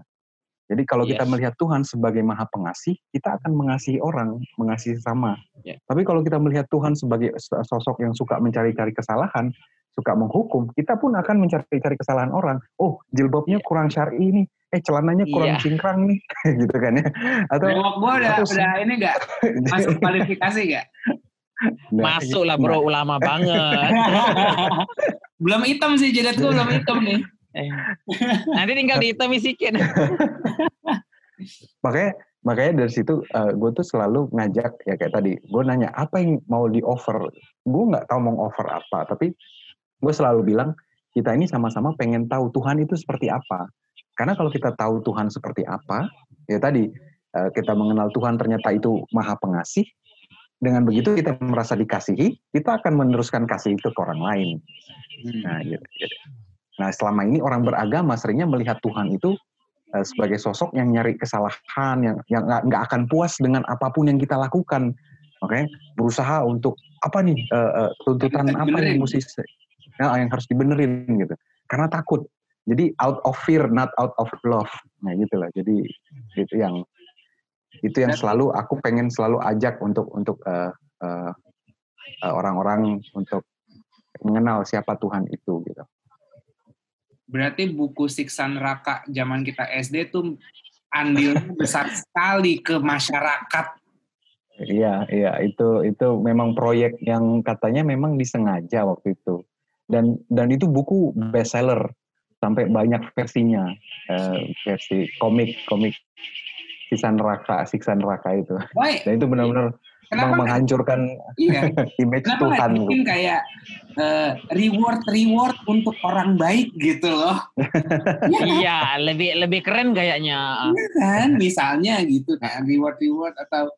Jadi kalau yes. kita melihat Tuhan sebagai maha pengasih, kita akan mengasihi orang, mengasihi sama. Yeah. Tapi kalau kita melihat Tuhan sebagai sosok yang suka mencari-cari kesalahan, suka menghukum, kita pun akan mencari-cari kesalahan orang. Oh, jilbabnya yeah. kurang syar'i nih. Eh, celananya kurang yeah. cingkrang nih. gitu kan ya. Atau Nengok gua udah, atau, udah ini enggak? Masuk kualifikasi enggak? Nah, Masuk lah bro, nah. ulama banget. belum hitam sih jidat gua belum hitam nih. Eh. Nanti tinggal dihitam isikin. makanya makanya dari situ uh, eh, gue tuh selalu ngajak ya kayak tadi gue nanya apa yang mau di offer gue nggak tahu mau offer apa tapi gue selalu bilang kita ini sama-sama pengen tahu Tuhan itu seperti apa. Karena kalau kita tahu Tuhan seperti apa, ya tadi eh, kita mengenal Tuhan ternyata itu maha pengasih. Dengan begitu kita merasa dikasihi, kita akan meneruskan kasih itu ke orang lain. Nah, gitu, gitu. Nah selama ini orang beragama seringnya melihat Tuhan itu eh, sebagai sosok yang nyari kesalahan, yang yang nggak akan puas dengan apa pun yang kita lakukan. Oke, okay? berusaha untuk apa nih uh, uh, tuntutan apa yang mesti ya, yang harus dibenerin gitu. Karena takut. Jadi out of fear not out of love. Nah gitulah. Jadi itu yang itu yang selalu aku pengen selalu ajak untuk untuk uh, uh, orang-orang untuk mengenal siapa Tuhan itu gitu berarti buku siksa neraka zaman kita SD tuh andilnya besar sekali ke masyarakat. Iya, iya. Itu itu memang proyek yang katanya memang disengaja waktu itu. Dan dan itu buku bestseller sampai banyak versinya. Uh, versi komik komik siksa neraka siksa neraka itu. Why? dan itu benar-benar Kenapa menghancurkan iya. image Kenapa Tuhan. Kenapa bikin kayak uh, reward reward untuk orang baik gitu loh? ya, iya, lebih lebih keren kayaknya. Iya kan, misalnya gitu kan reward reward atau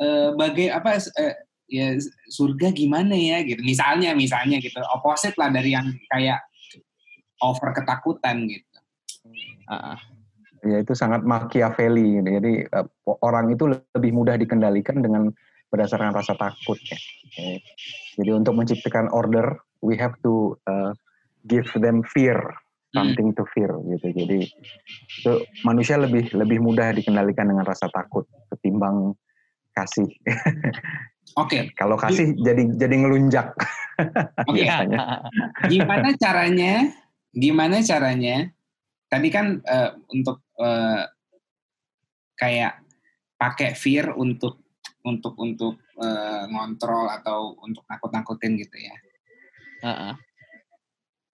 uh, bagai apa uh, ya surga gimana ya gitu. Misalnya misalnya gitu, opposite lah dari yang kayak over ketakutan gitu. Uh, ya itu sangat Machiavelli. Jadi uh, orang itu lebih mudah dikendalikan dengan berdasarkan rasa takut ya. Okay. Jadi untuk menciptakan order, we have to uh, give them fear, hmm. something to fear gitu. Jadi itu manusia lebih lebih mudah dikendalikan dengan rasa takut ketimbang kasih. Oke. Okay. Kalau kasih jadi jadi ngelunjak. Oke. Okay. Gimana caranya? Gimana caranya? Tadi kan uh, untuk uh, kayak pakai fear untuk untuk untuk uh, ngontrol atau untuk nakut-nakutin gitu ya. Uh-uh.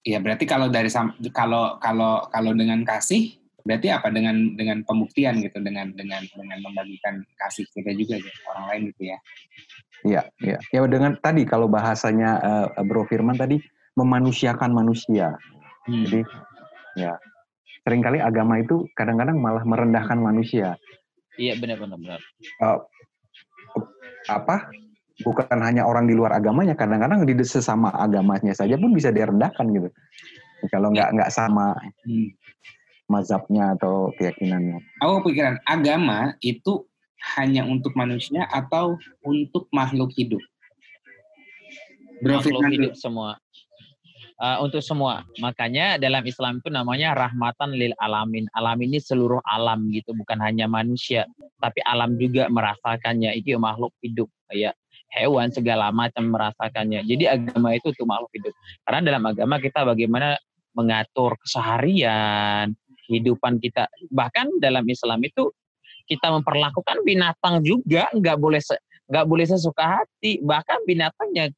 Ya berarti kalau dari kalau kalau kalau dengan kasih berarti apa dengan dengan pembuktian gitu dengan dengan dengan membagikan kasih kita juga gitu, orang lain gitu ya. Iya, iya. Ya dengan tadi kalau bahasanya uh, Bro Firman tadi memanusiakan manusia. Hmm. Jadi ya sering kali agama itu kadang-kadang malah merendahkan manusia. Iya benar benar benar. Uh, apa bukan hanya orang di luar agamanya kadang-kadang di sesama agamanya saja pun bisa direndahkan gitu kalau nggak nggak sama hmm. mazhabnya atau keyakinannya. Aku pikiran agama itu hanya untuk manusia atau untuk makhluk hidup. Makhluk hidup semua. Uh, untuk semua. Makanya dalam Islam itu namanya rahmatan lil alamin. Alam ini seluruh alam gitu, bukan hanya manusia, tapi alam juga merasakannya. Itu makhluk hidup, kayak hewan segala macam merasakannya. Jadi agama itu untuk makhluk hidup. Karena dalam agama kita bagaimana mengatur keseharian, kehidupan kita. Bahkan dalam Islam itu kita memperlakukan binatang juga nggak boleh nggak boleh sesuka hati. Bahkan binatangnya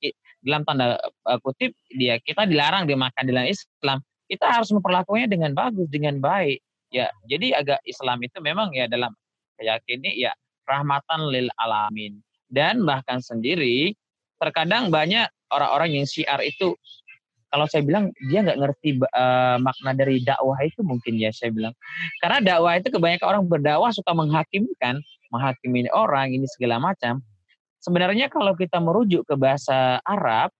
dalam tanda uh, kutip dia kita dilarang dimakan dalam Islam. Kita harus memperlakukannya dengan bagus dengan baik. Ya jadi agak Islam itu memang ya dalam keyakinan ya rahmatan lil alamin. Dan bahkan sendiri terkadang banyak orang-orang yang syiar itu kalau saya bilang dia nggak ngerti uh, makna dari dakwah itu mungkin ya saya bilang. Karena dakwah itu kebanyakan orang berdakwah suka menghakimkan menghakimi orang ini segala macam Sebenarnya kalau kita merujuk ke bahasa Arab,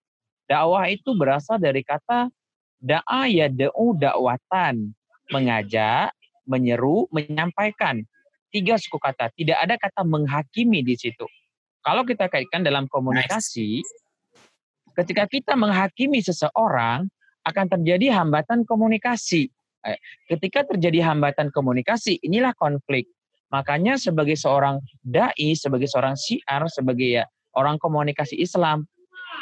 dakwah itu berasal dari kata da'a ya da'u dakwatan, mengajak, menyeru, menyampaikan. Tiga suku kata, tidak ada kata menghakimi di situ. Kalau kita kaitkan dalam komunikasi, ketika kita menghakimi seseorang, akan terjadi hambatan komunikasi. Eh, ketika terjadi hambatan komunikasi, inilah konflik. Makanya sebagai seorang dai, sebagai seorang syiar, sebagai ya orang komunikasi Islam,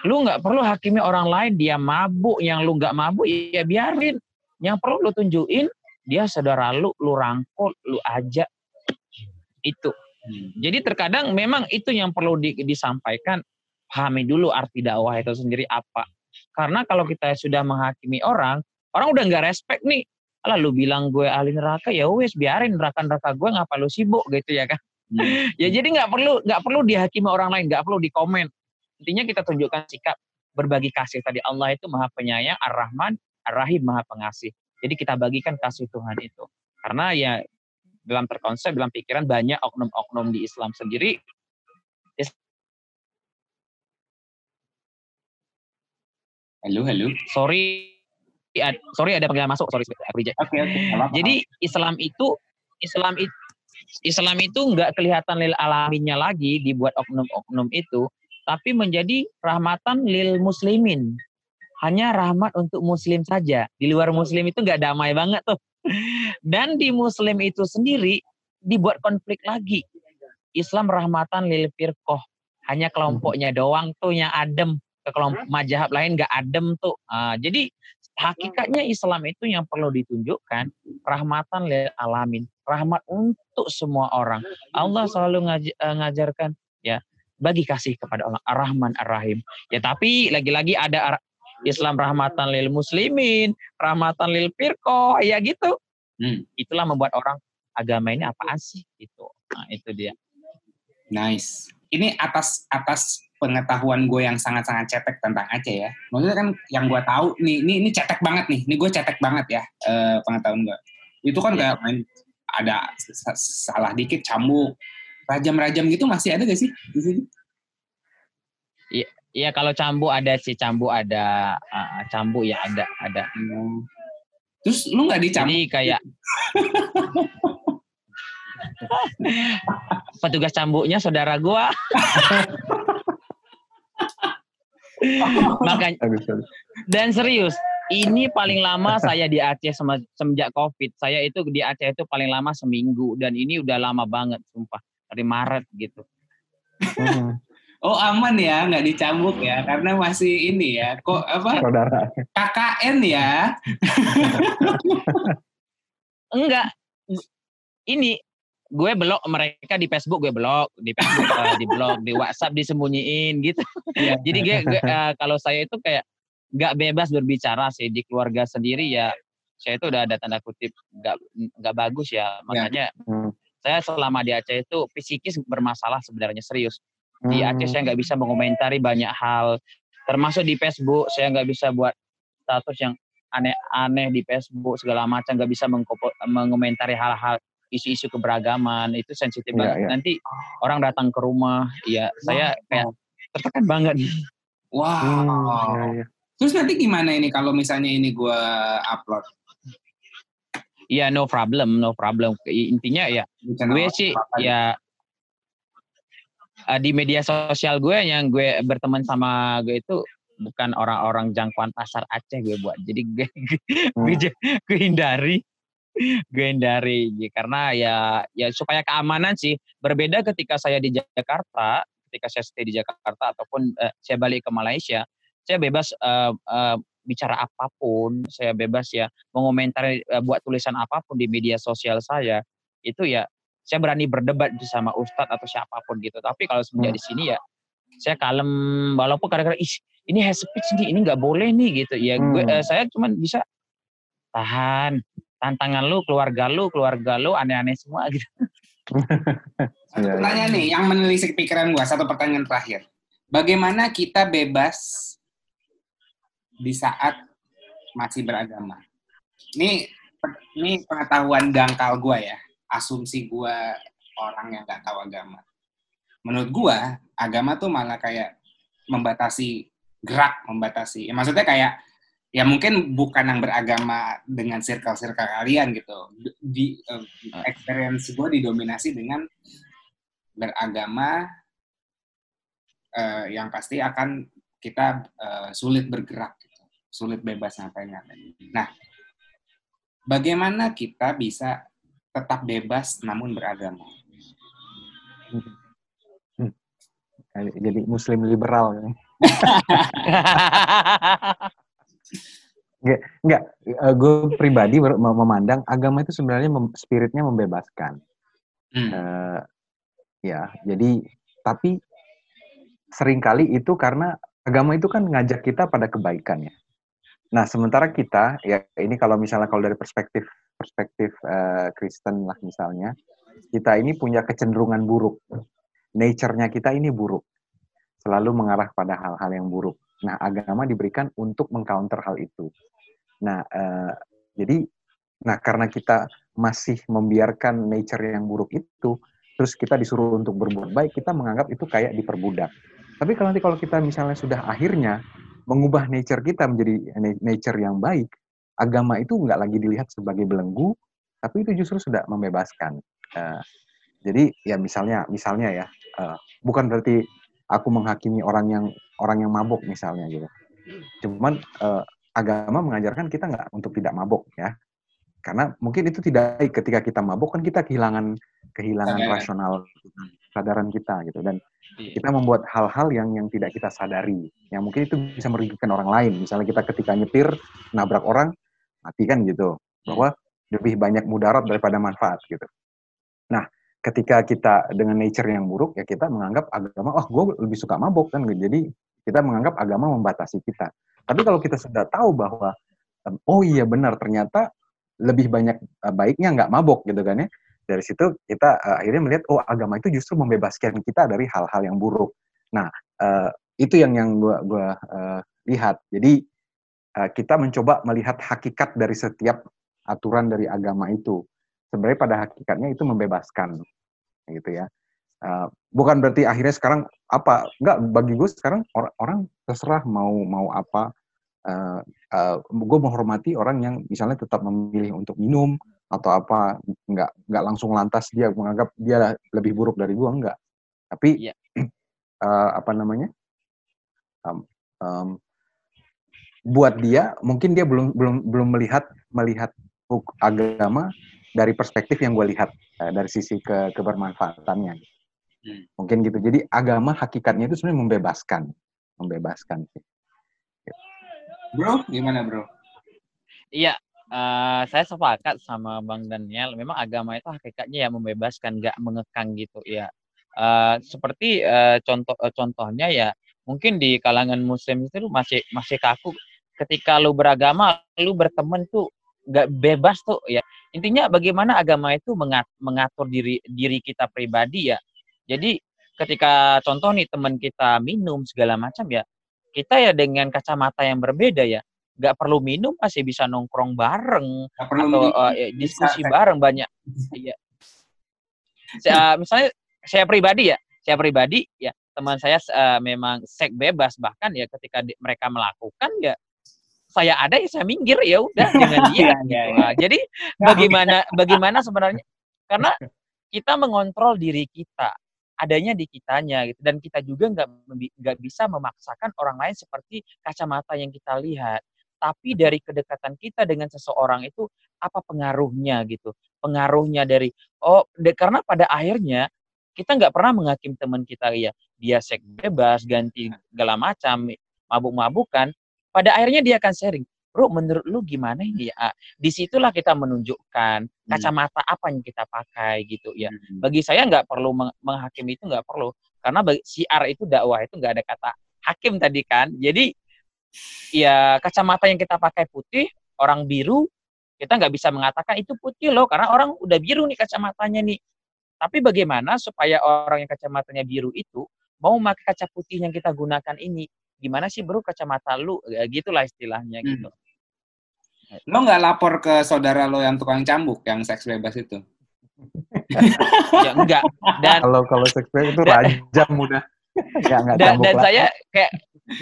lu nggak perlu hakimi orang lain dia mabuk, yang lu nggak mabuk ya biarin. Yang perlu lu tunjukin dia saudara lu, lu rangkul, lu ajak itu. Jadi terkadang memang itu yang perlu di, disampaikan. Pahami dulu arti dakwah itu sendiri apa. Karena kalau kita sudah menghakimi orang, orang udah nggak respect nih lah lu bilang gue ahli neraka ya wes biarin neraka neraka gue ngapa lu sibuk gitu ya kan? Hmm. ya jadi nggak perlu nggak perlu dihakimi orang lain nggak perlu dikomen. Intinya kita tunjukkan sikap berbagi kasih tadi Allah itu maha penyayang ar-Rahman ar-Rahim maha pengasih. Jadi kita bagikan kasih Tuhan itu. Karena ya dalam terkonsep dalam pikiran banyak oknum-oknum di Islam sendiri Halo, halo. Sorry, sorry ada panggilan masuk sorry Oke okay, okay. Jadi Islam itu Islam itu Islam itu nggak kelihatan lil alaminnya lagi dibuat oknum-oknum itu, tapi menjadi rahmatan lil muslimin. Hanya rahmat untuk muslim saja. Di luar muslim itu nggak damai banget tuh. Dan di muslim itu sendiri dibuat konflik lagi. Islam rahmatan lil firqoh. Hanya kelompoknya doang tuh yang adem. Ke kelompok majahab lain nggak adem tuh. Uh, jadi hakikatnya Islam itu yang perlu ditunjukkan rahmatan lil alamin, rahmat untuk semua orang. Allah selalu eh, ngajarkan ya bagi kasih kepada Allah Ar-Rahman Ar-Rahim. Ya tapi lagi-lagi ada Islam rahmatan lil muslimin, rahmatan lil firqah, ya gitu. Hmm. Itulah membuat orang agama ini apaan sih gitu. Nah, itu dia. Nice. Ini atas atas pengetahuan gue yang sangat-sangat cetek tentang Aceh ya. Maksudnya kan yang gue tahu nih, ini ini cetek banget nih. Ini gue cetek banget ya uh, pengetahuan gue. Itu kan kayak main ada salah dikit cambuk, rajam-rajam gitu masih ada gak sih di sini? Iya, iya kalau cambuk ada sih cambuk ada uh, cambuk ya ada ada. Hmm. Terus lu nggak dicambuk? Jadi kayak Petugas cambuknya saudara gua. Makanya dan serius, ini paling lama saya di Aceh semenjak Covid. Saya itu di Aceh itu paling lama seminggu dan ini udah lama banget sumpah dari Maret gitu. Hmm. Oh aman ya, nggak dicambuk ya, karena masih ini ya, kok apa? Saudara. KKN ya? Enggak, ini gue blok mereka di Facebook gue blok di Facebook uh, di blog di WhatsApp disembunyiin gitu yeah. jadi gue, gue uh, kalau saya itu kayak nggak bebas berbicara sih di keluarga sendiri ya saya itu udah ada tanda kutip nggak nggak bagus ya makanya yeah. hmm. saya selama di Aceh itu psikis bermasalah sebenarnya serius di Aceh saya nggak bisa mengomentari banyak hal termasuk di Facebook saya nggak bisa buat status yang aneh-aneh di Facebook segala macam nggak bisa mengomentari hal-hal isu-isu keberagaman itu sensitif yeah, banget. Yeah. Nanti orang datang ke rumah, ya wow. saya kayak tertekan banget. Wow. Hmm, yeah, yeah. Terus nanti gimana ini kalau misalnya ini gue upload? Iya, no problem, no problem. Intinya ya, gue sih ya uh, di media sosial gue yang gue berteman sama gue itu bukan orang-orang jangkauan pasar Aceh gue buat. Jadi gue, hmm. gue, gue hindari gue hindari karena ya ya supaya keamanan sih. Berbeda ketika saya di Jakarta ketika saya stay di Jakarta ataupun uh, saya balik ke Malaysia saya bebas uh, uh, bicara apa pun. Saya bebas ya mengomentari uh, buat tulisan apa pun di media sosial saya. Itu ya saya berani berdebat sama ustadz atau siapa pun gitu. Tapi kalau semenjak hmm. di sini ya saya kalem. Walaupun kadang-kadang ini hate speech nih ini nggak boleh nih gitu. Ya hmm. gue uh, saya cuma bisa tahan tantangan lu, keluarga lu, keluarga lu aneh-aneh semua gitu. Satu iya, iya. pertanyaan nih yang menelisik pikiran gua, satu pertanyaan terakhir. Bagaimana kita bebas di saat masih beragama? Ini ini pengetahuan dangkal gua ya, asumsi gua orang yang nggak tahu agama. Menurut gua, agama tuh malah kayak membatasi gerak, membatasi. Ya, maksudnya kayak ya mungkin bukan yang beragama dengan circle-circle kalian gitu. Di uh, experience gue didominasi dengan beragama uh, yang pasti akan kita uh, sulit bergerak, gitu. sulit bebas ngapain ngapain. Nah, bagaimana kita bisa tetap bebas namun beragama? Hmm. Jadi Muslim liberal. Enggak, enggak. Uh, gue pribadi memandang agama itu sebenarnya mem spiritnya membebaskan. Hmm. Uh, ya, jadi tapi sering kali itu karena agama itu kan ngajak kita pada kebaikan ya. Nah, sementara kita ya ini kalau misalnya kalau dari perspektif perspektif uh, Kristen lah misalnya, kita ini punya kecenderungan buruk. Nature-nya kita ini buruk. Selalu mengarah pada hal-hal yang buruk. Nah, agama diberikan untuk mengcounter hal itu. Nah, uh, jadi, nah karena kita masih membiarkan nature yang buruk itu, terus kita disuruh untuk berbuat baik, kita menganggap itu kayak diperbudak. Tapi kalau nanti kalau kita misalnya sudah akhirnya mengubah nature kita menjadi nature yang baik, agama itu nggak lagi dilihat sebagai belenggu, tapi itu justru sudah membebaskan. Uh, jadi ya misalnya, misalnya ya, uh, bukan berarti aku menghakimi orang yang orang yang mabuk misalnya gitu. Cuman uh, agama mengajarkan kita nggak untuk tidak mabuk ya. Karena mungkin itu tidak baik ketika kita mabuk kan kita kehilangan kehilangan Sadaran. rasional kesadaran kita gitu dan iya. kita membuat hal-hal yang yang tidak kita sadari yang mungkin itu bisa merugikan orang lain misalnya kita ketika nyetir nabrak orang mati kan gitu bahwa lebih banyak mudarat daripada manfaat gitu nah ketika kita dengan nature yang buruk ya kita menganggap agama oh gue lebih suka mabok kan jadi kita menganggap agama membatasi kita Tapi kalau kita sudah tahu bahwa oh iya benar ternyata lebih banyak uh, baiknya nggak mabok gitu kan ya. Dari situ kita uh, akhirnya melihat oh agama itu justru membebaskan kita dari hal-hal yang buruk. Nah, uh, itu yang yang gua gua uh, lihat. Jadi uh, kita mencoba melihat hakikat dari setiap aturan dari agama itu. Sebenarnya pada hakikatnya itu membebaskan gitu ya. Uh, bukan berarti akhirnya sekarang apa enggak bagi gue sekarang or orang terserah mau mau apa uh, uh, gue menghormati orang yang misalnya tetap memilih untuk minum atau apa enggak enggak langsung lantas dia menganggap dia lebih buruk dari gue enggak tapi yeah. Iya. uh, apa namanya um, um, buat dia mungkin dia belum belum belum melihat melihat agama dari perspektif yang gue lihat uh, dari sisi ke kebermanfaatannya Hmm. Mungkin gitu. Jadi agama hakikatnya itu sebenarnya membebaskan, membebaskan sih. Bro, gimana bro? Iya, uh, saya sepakat sama Bang Daniel. Memang agama itu hakikatnya ya membebaskan, nggak mengekang gitu ya. Uh, seperti uh, contoh uh, contohnya ya, mungkin di kalangan Muslim itu masih masih kaku. Ketika lu beragama, lu berteman tuh nggak bebas tuh ya. Intinya bagaimana agama itu mengatur diri diri kita pribadi ya jadi ketika contoh nih teman kita minum segala macam ya, kita ya dengan kacamata yang berbeda ya, nggak perlu minum masih bisa nongkrong bareng atau uh, ya, diskusi bisa, bareng banyak. Iya. Saya, misalnya saya pribadi ya, saya pribadi ya teman saya uh, memang seks bebas bahkan ya ketika di, mereka melakukan ya saya ada ya saya minggir ya udah dengan dia. gitu. Nah, jadi bagaimana bagaimana sebenarnya karena kita mengontrol diri kita adanya di kitanya gitu. Dan kita juga nggak nggak bisa memaksakan orang lain seperti kacamata yang kita lihat. Tapi dari kedekatan kita dengan seseorang itu apa pengaruhnya gitu? Pengaruhnya dari oh de, karena pada akhirnya kita nggak pernah menghakim teman kita ya dia seks bebas ganti segala macam mabuk-mabukan. Pada akhirnya dia akan sharing bro menurut lu gimana ini? Ya di situlah kita menunjukkan hmm. kacamata apa yang kita pakai gitu ya. Hmm. bagi saya nggak perlu menghakimi itu nggak perlu. Karena bagi, siar itu dakwah itu nggak ada kata hakim tadi kan. Jadi ya kacamata yang kita pakai putih orang biru kita nggak bisa mengatakan itu putih loh karena orang udah biru nih kacamatanya nih. Tapi bagaimana supaya orang yang kacamatanya biru itu mau memakai kaca putih yang kita gunakan ini? Gimana sih bro kacamata lu? Ya, gitulah istilahnya hmm. gitu Lo nggak lapor ke saudara lo yang tukang cambuk, yang seks bebas itu? ya enggak. Dan kalau kalau seks bebas itu rajam udah. Enggak, enggak dan, dan saya kayak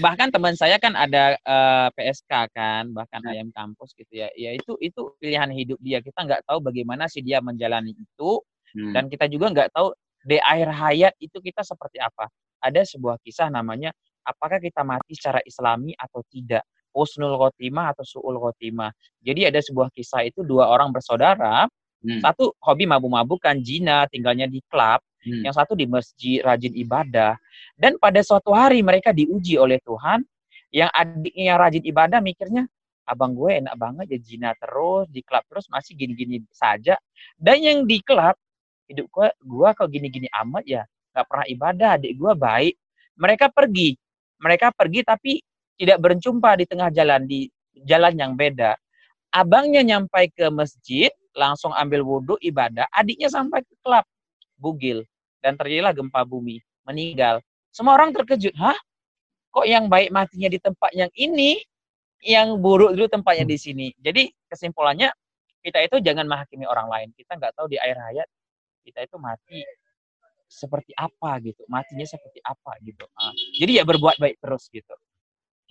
bahkan teman saya kan ada uh, eh, PSK kan, bahkan hmm. ayam kampus gitu ya. Ya itu itu pilihan hidup dia. Kita nggak tahu bagaimana sih dia menjalani itu hmm. dan kita juga nggak tahu di akhir hayat itu kita seperti apa. Ada sebuah kisah namanya apakah kita mati secara islami atau tidak husnul khotimah atau su'ul khotimah. Jadi ada sebuah kisah itu dua orang bersaudara, hmm. satu hobi mabuk-mabukan, jina, tinggalnya di klub, hmm. yang satu di masjid rajin ibadah. Dan pada suatu hari mereka diuji oleh Tuhan, yang adiknya yang rajin ibadah mikirnya, abang gue enak banget ya jina terus, di klub terus masih gini-gini saja. Dan yang di klub, hidup gue, gue kok gini-gini amat ya, gak pernah ibadah, adik gue baik. Mereka pergi, mereka pergi tapi tidak berjumpa di tengah jalan di jalan yang beda. Abangnya nyampai ke masjid, langsung ambil wudhu ibadah. Adiknya sampai ke klub, bugil. Dan terjadilah gempa bumi, meninggal. Semua orang terkejut. Hah? Kok yang baik matinya di tempat yang ini, yang buruk dulu tempatnya di sini. Jadi kesimpulannya, kita itu jangan menghakimi orang lain. Kita nggak tahu di air hayat, kita itu mati seperti apa gitu. Matinya seperti apa gitu. Nah, jadi ya berbuat baik terus gitu.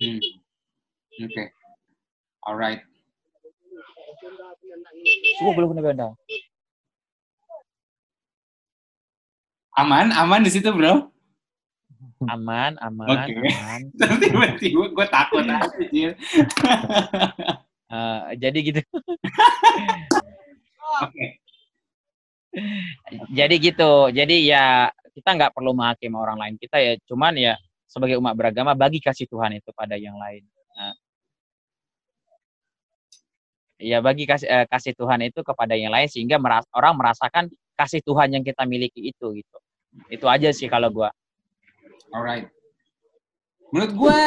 Hmm. Oke. Okay. Alright. Semua belum kena benda. Aman, aman di situ, bro. Aman, aman, okay. aman. Tiba-tiba gue takut aja. uh, jadi gitu. Oke. Okay. Jadi gitu. Jadi ya kita nggak perlu menghakimi orang lain. Kita ya cuman ya sebagai umat beragama bagi kasih Tuhan itu pada yang lain. Nah, ya bagi kasih, eh, kasih Tuhan itu kepada yang lain sehingga meras orang merasakan kasih Tuhan yang kita miliki itu gitu. Itu aja sih kalau gua. Alright. Menurut gua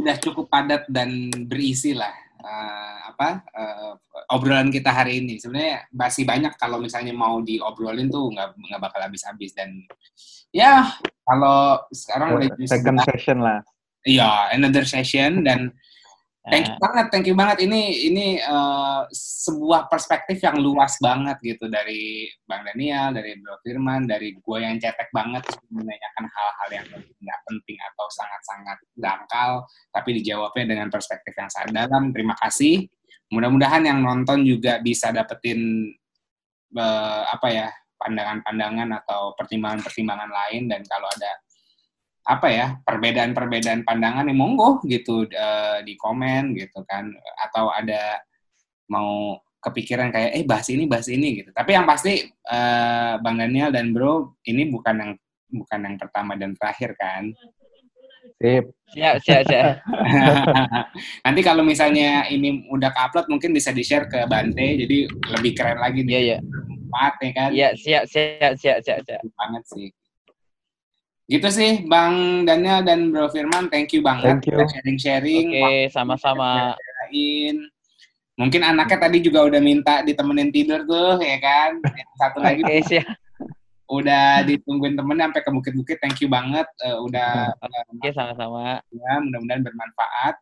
udah cukup padat dan berisi lah uh, apa uh, obrolan kita hari ini. Sebenarnya masih banyak kalau misalnya mau diobrolin tuh nggak nggak bakal habis-habis dan ya kalau sekarang udah second session lah. Iya, another session dan Thank you banget, thank you banget. Ini ini uh, sebuah perspektif yang luas banget gitu dari Bang Daniel, dari Bro Firman, dari gue yang cetek banget menanyakan hal-hal yang nggak penting atau sangat-sangat dangkal, tapi dijawabnya dengan perspektif yang sangat dalam. Terima kasih. Mudah-mudahan yang nonton juga bisa dapetin uh, apa ya pandangan-pandangan atau pertimbangan-pertimbangan lain dan kalau ada apa ya perbedaan-perbedaan pandangan yang monggo gitu uh, di komen gitu kan atau ada mau kepikiran kayak eh bahas ini bahas ini gitu tapi yang pasti uh, bang Daniel dan bro ini bukan yang bukan yang pertama dan terakhir kan Sip. Siap, siap, siap. Nanti kalau misalnya ini udah ke-upload mungkin bisa di-share ke Bante, jadi lebih keren lagi. Iya, iya. Empat ya kan? Iya, siap, siap, siap, siap, siap. Banget sih. Gitu sih Bang Daniel dan Bro Firman, thank you banget thank you. sharing-sharing. Oke, okay, sama-sama. Mungkin anaknya tadi juga udah minta ditemenin tidur tuh, ya kan? Satu lagi. okay, siap. Udah ditungguin temennya sampai ke bukit-bukit, thank you banget. Uh, udah. Oke, okay, sama-sama. Ya, mudah-mudahan bermanfaat.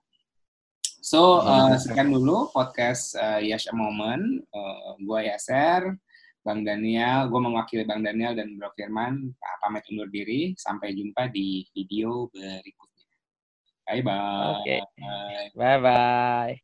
So, uh, sekian dulu podcast uh, Yash A Moment. Uh, gua Yaser. Bang Daniel, gue mewakili Bang Daniel dan Bro Firman, pamit undur diri. Sampai jumpa di video berikutnya. Bye-bye. Bye-bye.